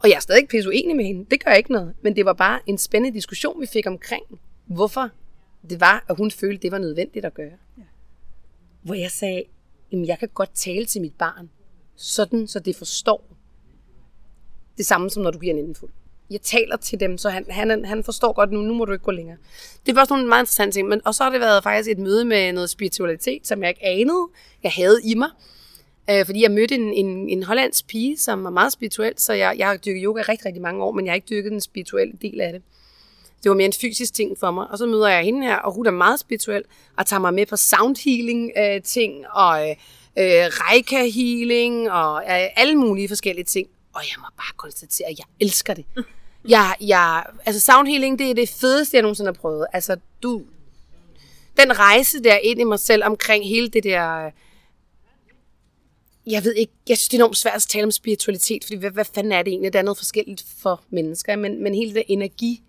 Og jeg er stadig ikke pisse uenig med hende. Det gør ikke noget. Men det var bare en spændende diskussion, vi fik omkring, hvorfor det var, at hun følte, det var nødvendigt at gøre. Ja. Hvor jeg sagde, jamen jeg kan godt tale til mit barn, sådan så det forstår det samme som når du giver en indenfuld. Jeg taler til dem, så han, han, han forstår godt nu, nu må du ikke gå længere. Det var også nogle meget interessante ting, men, og så har det været faktisk et møde med noget spiritualitet, som jeg ikke anede, jeg havde i mig. Øh, fordi jeg mødte en, en, en hollandsk pige, som var meget spirituel, så jeg, jeg har dyrket yoga rigtig, rigtig mange år, men jeg har ikke dyrket den spirituelle del af det. Det var mere en fysisk ting for mig. Og så møder jeg hende her, og hun er meget spirituel, og tager mig med på sound healing øh, ting, og øh, reika healing, og øh, alle mulige forskellige ting. Og jeg må bare konstatere, at jeg elsker det. Jeg, jeg, altså sound healing, det er det fedeste, jeg nogensinde har prøvet. Altså, du, den rejse der ind i mig selv omkring hele det der jeg ved ikke, jeg synes, det er enormt svært at tale om spiritualitet, fordi hvad, hvad fanden er det egentlig? Der er noget forskelligt for mennesker, men, men hele det energi,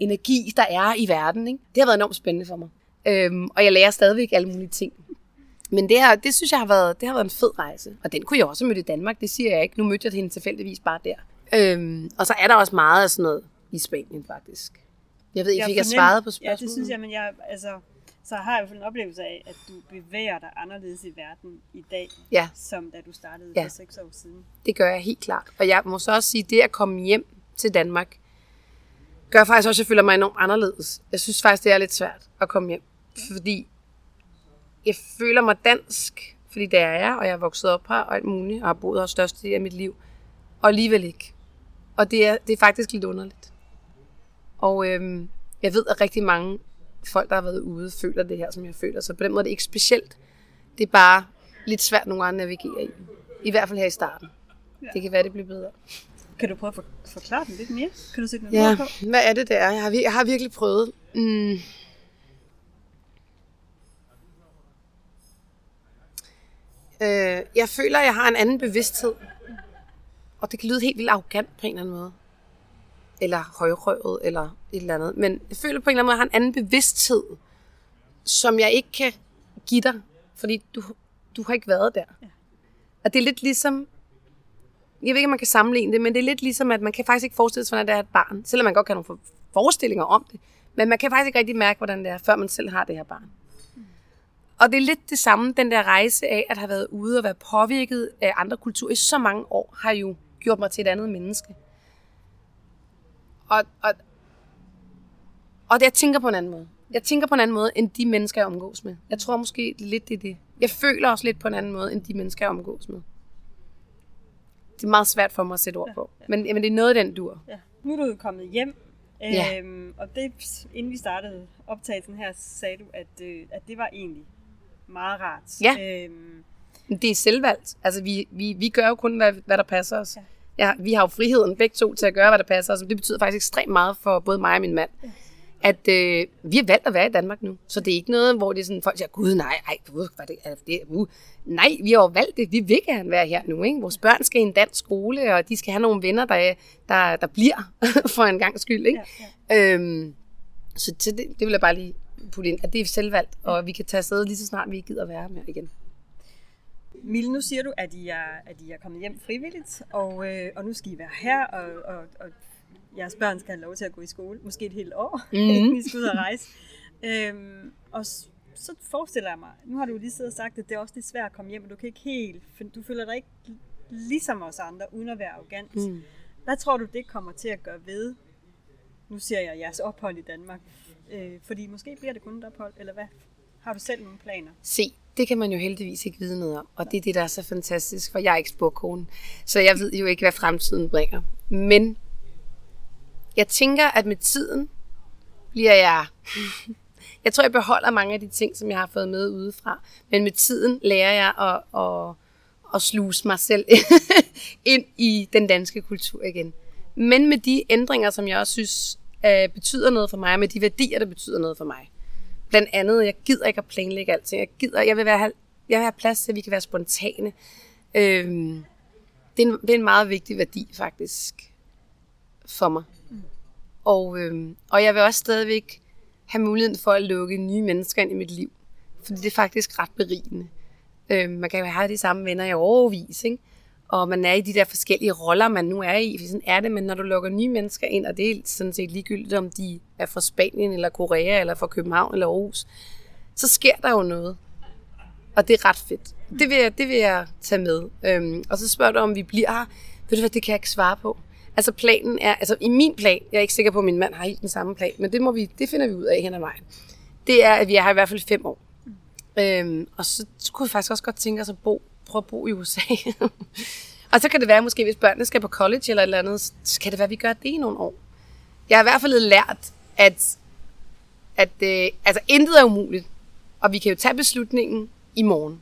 energi, der er i verden, ikke? det har været enormt spændende for mig. Øhm, og jeg lærer stadigvæk alle mulige ting. Men det, her, det synes jeg har været, det har været en fed rejse. Og den kunne jeg også møde i Danmark, det siger jeg ikke. Nu mødte jeg hende tilfældigvis bare der. Øhm, og så er der også meget af sådan noget i Spanien faktisk. Jeg ved ikke, fik jeg svaret på spørgsmålet? Ja, det synes jeg, men jeg, altså, så har jeg i hvert fald en oplevelse af, at du bevæger dig anderledes i verden i dag, ja. som da du startede ja. for seks år siden. Det gør jeg helt klart. Og jeg må så også sige, at det at komme hjem til Danmark, gør faktisk også, at jeg føler mig enormt anderledes. Jeg synes faktisk, det er lidt svært at komme hjem. Fordi jeg føler mig dansk, fordi det er jeg, og jeg er vokset op her og alt muligt, og har boet her største del af mit liv. Og alligevel ikke. Og det er, det er faktisk lidt underligt. Og øhm, jeg ved, at rigtig mange folk, der har været ude, føler det her, som jeg føler. Så på den måde er det ikke specielt. Det er bare lidt svært nogle gange at navigere i. I hvert fald her i starten. Ja. Det kan være, det bliver bedre. Kan du prøve at forklare den lidt mere? Kan du sætte noget ja, på? hvad er det der? Jeg har, jeg har virkelig prøvet. Mm. Øh, jeg føler, at jeg har en anden bevidsthed. Og det kan lyde helt vildt arrogant på en eller anden måde eller højrøvet, eller et eller andet. Men jeg føler på en eller anden måde, at jeg har en anden bevidsthed, som jeg ikke kan give dig, fordi du, du har ikke været der. Ja. Og det er lidt ligesom, jeg ved ikke, om man kan sammenligne det, men det er lidt ligesom, at man kan faktisk ikke forestille sig, hvordan det er et barn, selvom man godt kan have nogle forestillinger om det. Men man kan faktisk ikke rigtig mærke, hvordan det er, før man selv har det her barn. Mm. Og det er lidt det samme, den der rejse af at have været ude og være påvirket af andre kulturer i så mange år, har jo gjort mig til et andet menneske. Og, og, og det, jeg tænker på en anden måde. Jeg tænker på en anden måde, end de mennesker, jeg omgås med. Jeg tror måske lidt, det er det. Jeg føler også lidt på en anden måde, end de mennesker, jeg omgås med. Det er meget svært for mig at sætte ord på. Ja, ja. Men, men det er noget af den dur. Ja. Nu er du kommet hjem, ja. øhm, og det, inden vi startede optagelsen her, sagde du, at, øh, at det var egentlig meget rart. Ja. Øhm, det er selvvalgt. Altså, vi, vi, vi gør jo kun, hvad, hvad der passer os. Ja ja, vi har jo friheden begge to til at gøre, hvad der passer os. Det betyder faktisk ekstremt meget for både mig og min mand. At øh, vi har valgt at være i Danmark nu. Så det er ikke noget, hvor det er sådan, folk siger, gud nej, ej, gud, hvad det, er det, uh. Nej, vi har jo valgt det. Vi vil gerne være her nu. Ikke? Vores børn skal i en dansk skole, og de skal have nogle venner, der, der, der bliver for en gang skyld. Ikke? Ja, ja. Øhm, så det, det vil jeg bare lige putte ind, at det er selvvalgt, og vi kan tage afsted lige så snart vi gider være med igen. Mille, nu siger du, at I er, at I er kommet hjem frivilligt, og, øh, og nu skal I være her, og, og, og jeres børn skal have lov til at gå i skole, måske et helt år, mm. inden I skal ud og rejse. øhm, og så forestiller jeg mig, nu har du lige siddet og sagt, at det er også lidt svært at komme hjem, og du kan ikke helt, du føler dig ikke ligesom os andre, uden at være arrogant. Mm. Hvad tror du, det kommer til at gøre ved, nu ser jeg jeres ophold i Danmark, øh, fordi måske bliver det kun et ophold, eller hvad? Har du selv nogle planer? Se, det kan man jo heldigvis ikke vide noget om. Og det er det, der er så fantastisk, for jeg er ikke spurgkone, Så jeg ved jo ikke, hvad fremtiden bringer. Men jeg tænker, at med tiden bliver jeg... Jeg tror, jeg beholder mange af de ting, som jeg har fået med udefra. Men med tiden lærer jeg at, at, at sluse mig selv ind i den danske kultur igen. Men med de ændringer, som jeg også synes øh, betyder noget for mig, med de værdier, der betyder noget for mig. Blandt andet, jeg gider ikke at planlægge alting. Jeg gider, jeg vil, være, jeg vil have plads til, at vi kan være spontane. Øhm, det, er en, det er en meget vigtig værdi, faktisk, for mig. Mm. Og, øhm, og jeg vil også stadigvæk have muligheden for at lukke nye mennesker ind i mit liv. Fordi det er faktisk ret berigende. Øhm, man kan jo have de samme venner i overvis, ikke? Og man er i de der forskellige roller, man nu er i, for sådan er det, men når du lukker nye mennesker ind, og det er sådan set ligegyldigt, om de er fra Spanien, eller Korea, eller fra København, eller Aarhus, så sker der jo noget. Og det er ret fedt. Det vil jeg, det vil jeg tage med. Øhm, og så spørger du, om vi bliver her. Ved du hvad, det kan jeg ikke svare på. Altså planen er, altså i min plan, jeg er ikke sikker på, at min mand har helt den samme plan, men det, må vi, det finder vi ud af hen ad vejen. Det er, at vi er her i hvert fald fem år. Øhm, og så, så kunne vi faktisk også godt tænke os at bo, prøve at bo i USA. og så kan det være, måske hvis børnene skal på college eller et eller andet, så kan det være, at vi gør det i nogle år. Jeg har i hvert fald lært, at, at øh, altså, intet er umuligt. Og vi kan jo tage beslutningen i morgen.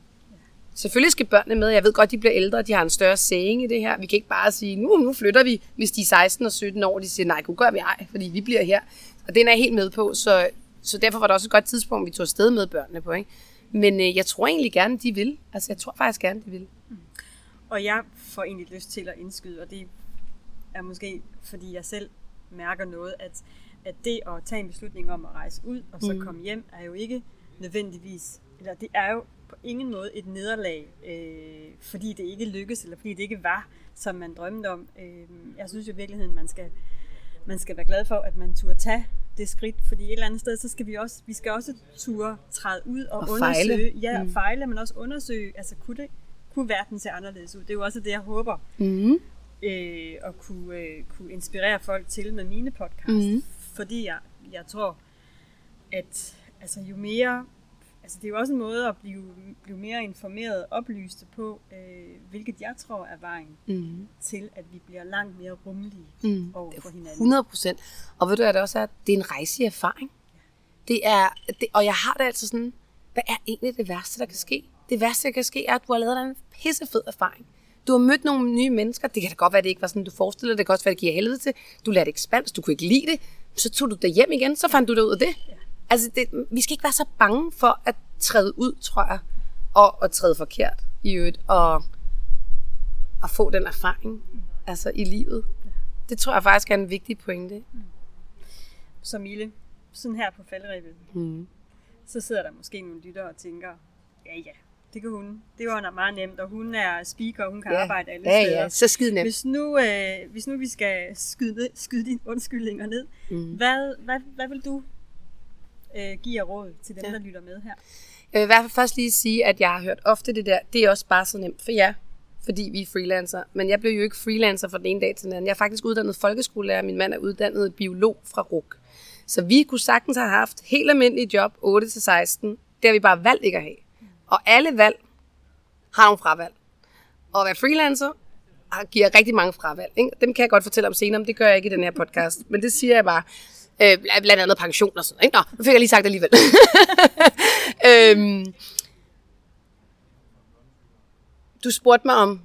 Selvfølgelig skal børnene med. Jeg ved godt, de bliver ældre, de har en større saying i det her. Vi kan ikke bare sige, nu, nu flytter vi, hvis de er 16 og 17 år. De siger, nej, kunne gør vi ej, fordi vi bliver her. Og den er jeg helt med på, så, så derfor var det også et godt tidspunkt, vi tog afsted med børnene på. Ikke? Men øh, jeg tror egentlig gerne, de vil. Altså, jeg tror faktisk gerne, de vil. Og jeg får egentlig lyst til at indskyde, og det er måske, fordi jeg selv mærker noget, at, at det at tage en beslutning om at rejse ud og så mm. komme hjem, er jo ikke nødvendigvis, eller det er jo på ingen måde et nederlag, øh, fordi det ikke lykkes, eller fordi det ikke var, som man drømte om. Øh, jeg synes jo i virkeligheden, man skal, man skal være glad for, at man turde tage det skridt, fordi et eller andet sted, så skal vi også, vi skal også turde træde ud og, Og undersøge, fejle. ja, Mm. fejle, men også undersøge, altså kunne det, kunne verden se anderledes ud? Det er jo også det, jeg håber, Mm. øh, at kunne, øh, kunne inspirere folk til med mine podcasts. Mhm. Fordi jeg, jeg tror, at altså, jo mere... Altså, det er jo også en måde at blive, blive mere informeret og oplyste på, øh, hvilket jeg tror er vejen Mm. til, at vi bliver langt mere rummelige Mm. over for hinanden. 100 procent. Og ved du, hvad det også er? Det er en rejse i erfaring. Det er, det, og jeg har det altså sådan, hvad er egentlig det værste, der kan ske? Det værste, der kan ske, er, at du har lavet dig en pissefed erfaring. Du har mødt nogle nye mennesker. Det kan da godt være, det ikke var sådan, du forestiller dig. Det kan også være, det giver helvede til. Du lærte ikke spansk, du kunne ikke lide det. Så tog du dig hjem igen, så fandt du det ud af det. Altså, det, vi skal ikke være så bange for at træde ud, tror jeg. Og, og træde forkert i øvrigt. Og, og få den erfaring altså, i livet. Det tror jeg faktisk er en vigtig pointe. Så Mille, sådan her på faldrebet, Mm. så sidder der måske nogle lyttere og tænker, ja ja, det kan hun. Det var meget nemt, og hun er speaker, og hun kan ja. arbejde alle ja, steder. ja, så skide nemt. Hvis nu, øh, hvis nu vi skal skyde, skyde dine undskyldninger ned, Mm. hvad, hvad, hvad vil du øh, give af råd til dem, ja. Der lytter med her? Jeg vil i hvert fald først lige sige, at jeg har hørt ofte det der, det er også bare så nemt for jer, fordi vi er freelancer. Men jeg blev jo ikke freelancer fra den ene dag til den anden. Jeg er faktisk uddannet folkeskolelærer, min mand er uddannet biolog fra RUK. Så vi kunne sagtens have haft helt almindelige job 8-16. Det har vi bare valgt ikke at have. Og alle valg har nogle fravalg. Og at være freelancer giver rigtig mange fravalg. Ikke? Dem kan jeg godt fortælle om senere, men det gør jeg ikke i den her podcast. Men det siger jeg bare. Øh, bl- blandt andet pension og sådan. Ikke? Nå, nu fik jeg lige sagt det alligevel. øhm, du spurgte mig om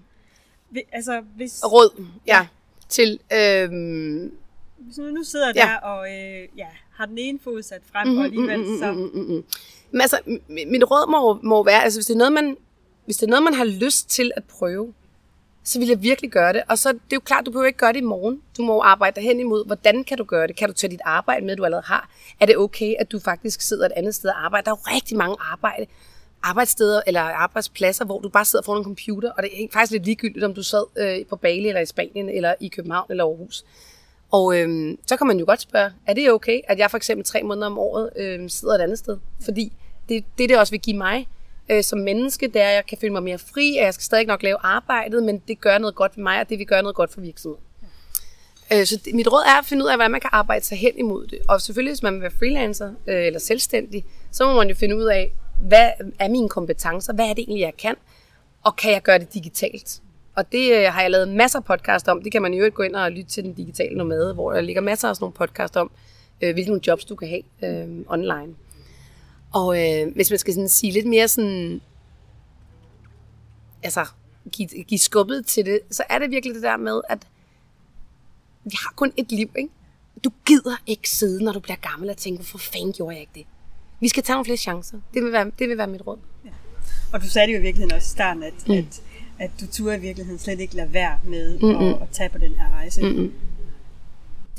altså, hvis, råd ja, til... Øhm, hvis nu, nu sidder Ja. der og øh, ja, har den ene fod sat frem, mm-hmm, og alligevel så... mm, mm, mm. Men altså, mit råd må, må være, altså hvis det, er noget, man, hvis det er noget, man har lyst til at prøve, så vil jeg virkelig gøre det. Og så det er jo klart, du behøver ikke gøre det i morgen. Du må jo arbejde dig hen imod, hvordan kan du gøre det? Kan du tage dit arbejde med, du allerede har? Er det okay, at du faktisk sidder et andet sted og arbejder? Der er jo rigtig mange arbejde, arbejdssteder eller arbejdspladser, hvor du bare sidder foran en computer, og det er faktisk lidt ligegyldigt, om du sad øh, på Bali eller i Spanien eller i København eller Aarhus. Og øhm, så kan man jo godt spørge, er det okay, at jeg for eksempel tre måneder om året øhm, sidder et andet sted? Fordi det, det, det også vil give mig øh, som menneske, det er, at jeg kan føle mig mere fri, at jeg skal stadig nok lave arbejdet, men det gør noget godt for mig, og det vil gøre noget godt for virksomheden. Øh, så det, mit råd er at finde ud af, hvordan man kan arbejde sig hen imod det. Og selvfølgelig, hvis man vil være freelancer øh, eller selvstændig, så må man jo finde ud af, hvad er mine kompetencer? Hvad er det egentlig, jeg kan? Og kan jeg gøre det digitalt? Og det øh, har jeg lavet masser af podcast om. Det kan man jo ikke gå ind og lytte til den digitale nomade, hvor der ligger masser af sådan nogle podcast om, øh, hvilke nogle jobs du kan have øh, online. Og øh, hvis man skal sådan sige lidt mere sådan, altså give, give skubbet til det, så er det virkelig det der med, at vi har kun et liv, ikke? Du gider ikke sidde, når du bliver gammel og tænke, hvorfor fanden gjorde jeg ikke det? Vi skal tage nogle flere chancer. Det vil være, det vil være mit råd. Og du sagde det jo i virkeligheden også i starten, at, mm. at, at du turde i virkeligheden slet ikke lade være med Mm-mm. at, at tage på den her rejse. Mm-mm.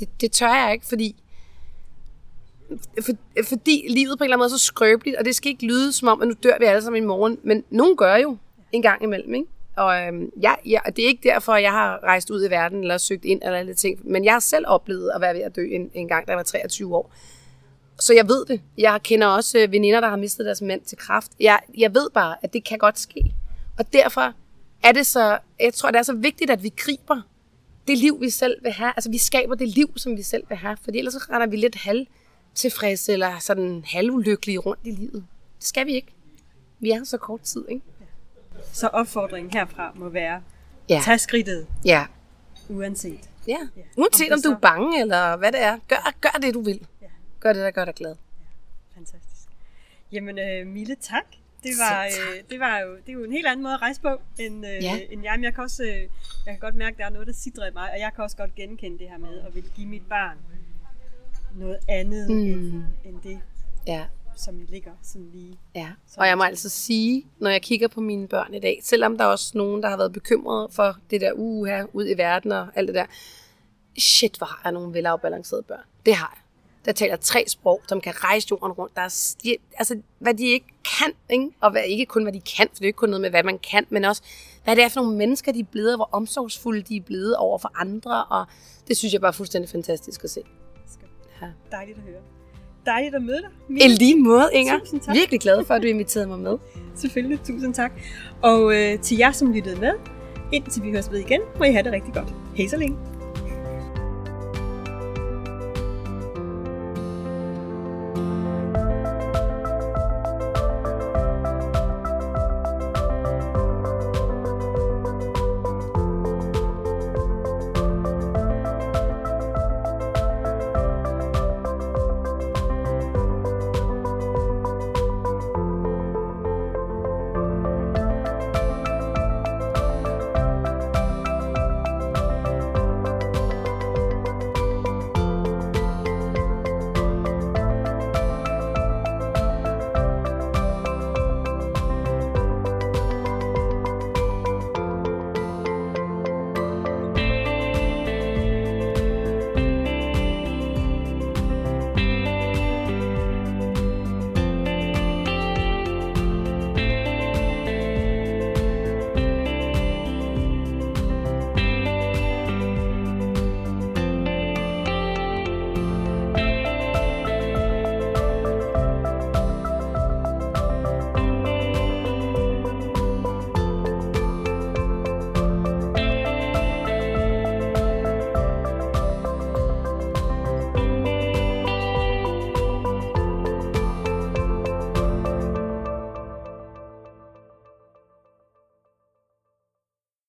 Det, det tør jeg ikke, fordi for, fordi livet på en eller anden måde er så skrøbeligt, og det skal ikke lyde som om, at nu dør vi alle sammen i morgen, men nogen gør jo en gang imellem, ikke? Og øhm, ja, ja, det er ikke derfor, jeg har rejst ud i verden eller søgt ind eller alle ting. Men jeg har selv oplevet at være ved at dø en, en gang, da jeg var 23 år. Så jeg ved det. Jeg kender også øh, veninder, der har mistet deres mænd til kraft. Jeg, jeg ved bare, at det kan godt ske. Og derfor er det så, jeg tror, det er så vigtigt, at vi griber det liv, vi selv vil have. Altså, vi skaber det liv, som vi selv vil have. For ellers så render vi lidt halv tilfredse eller sådan halvulykkelige rundt i livet. Det skal vi ikke. Vi er så kort tid, ikke? Så opfordringen herfra må være, Ja. tag skridtet, Ja. uanset. Ja. Ja. Uanset Om om du så- er bange, eller hvad det er. Gør, gør det, du vil. Ja. Gør det, der gør dig glad. Fantastisk. Jamen, øh, Mille, tak. Det var, øh, det var jo, det er jo en helt anden måde at rejse på, end, øh, Ja. end jeg. Men jeg kan også, øh, jeg kan godt mærke, at der er noget, der sidder i mig, og jeg kan også godt genkende det her med at ville give mit barn noget andet mm. end, end det, Ja. som ligger sådan lige. Ja, og jeg må altså sige, når jeg kigger på mine børn i dag, selvom der er også nogen, der har været bekymrede for det der uge her ud i verden og alt det der, shit, hvor har jeg nogle velafbalancerede børn. Det har jeg. Der taler tre sprog, som kan rejse jorden rundt. Der er, sti- altså, hvad de ikke kan, ikke? og hvad, ikke kun hvad de kan, for det er ikke kun noget med, hvad man kan, men også, hvad det er for nogle mennesker, de er blevet, og hvor omsorgsfulde de er blevet over for andre, og det synes jeg bare er fuldstændig fantastisk at se. Ja. Dejligt at høre. Dejligt at møde dig, Mille. lige måde, Inger. Tusind tak. Virkelig glad for, at du inviterede mig med. Selvfølgelig, tusind tak. Og øh, til jer, som lyttede med, indtil vi høres ved igen, må I have det rigtig godt. Hej så længe.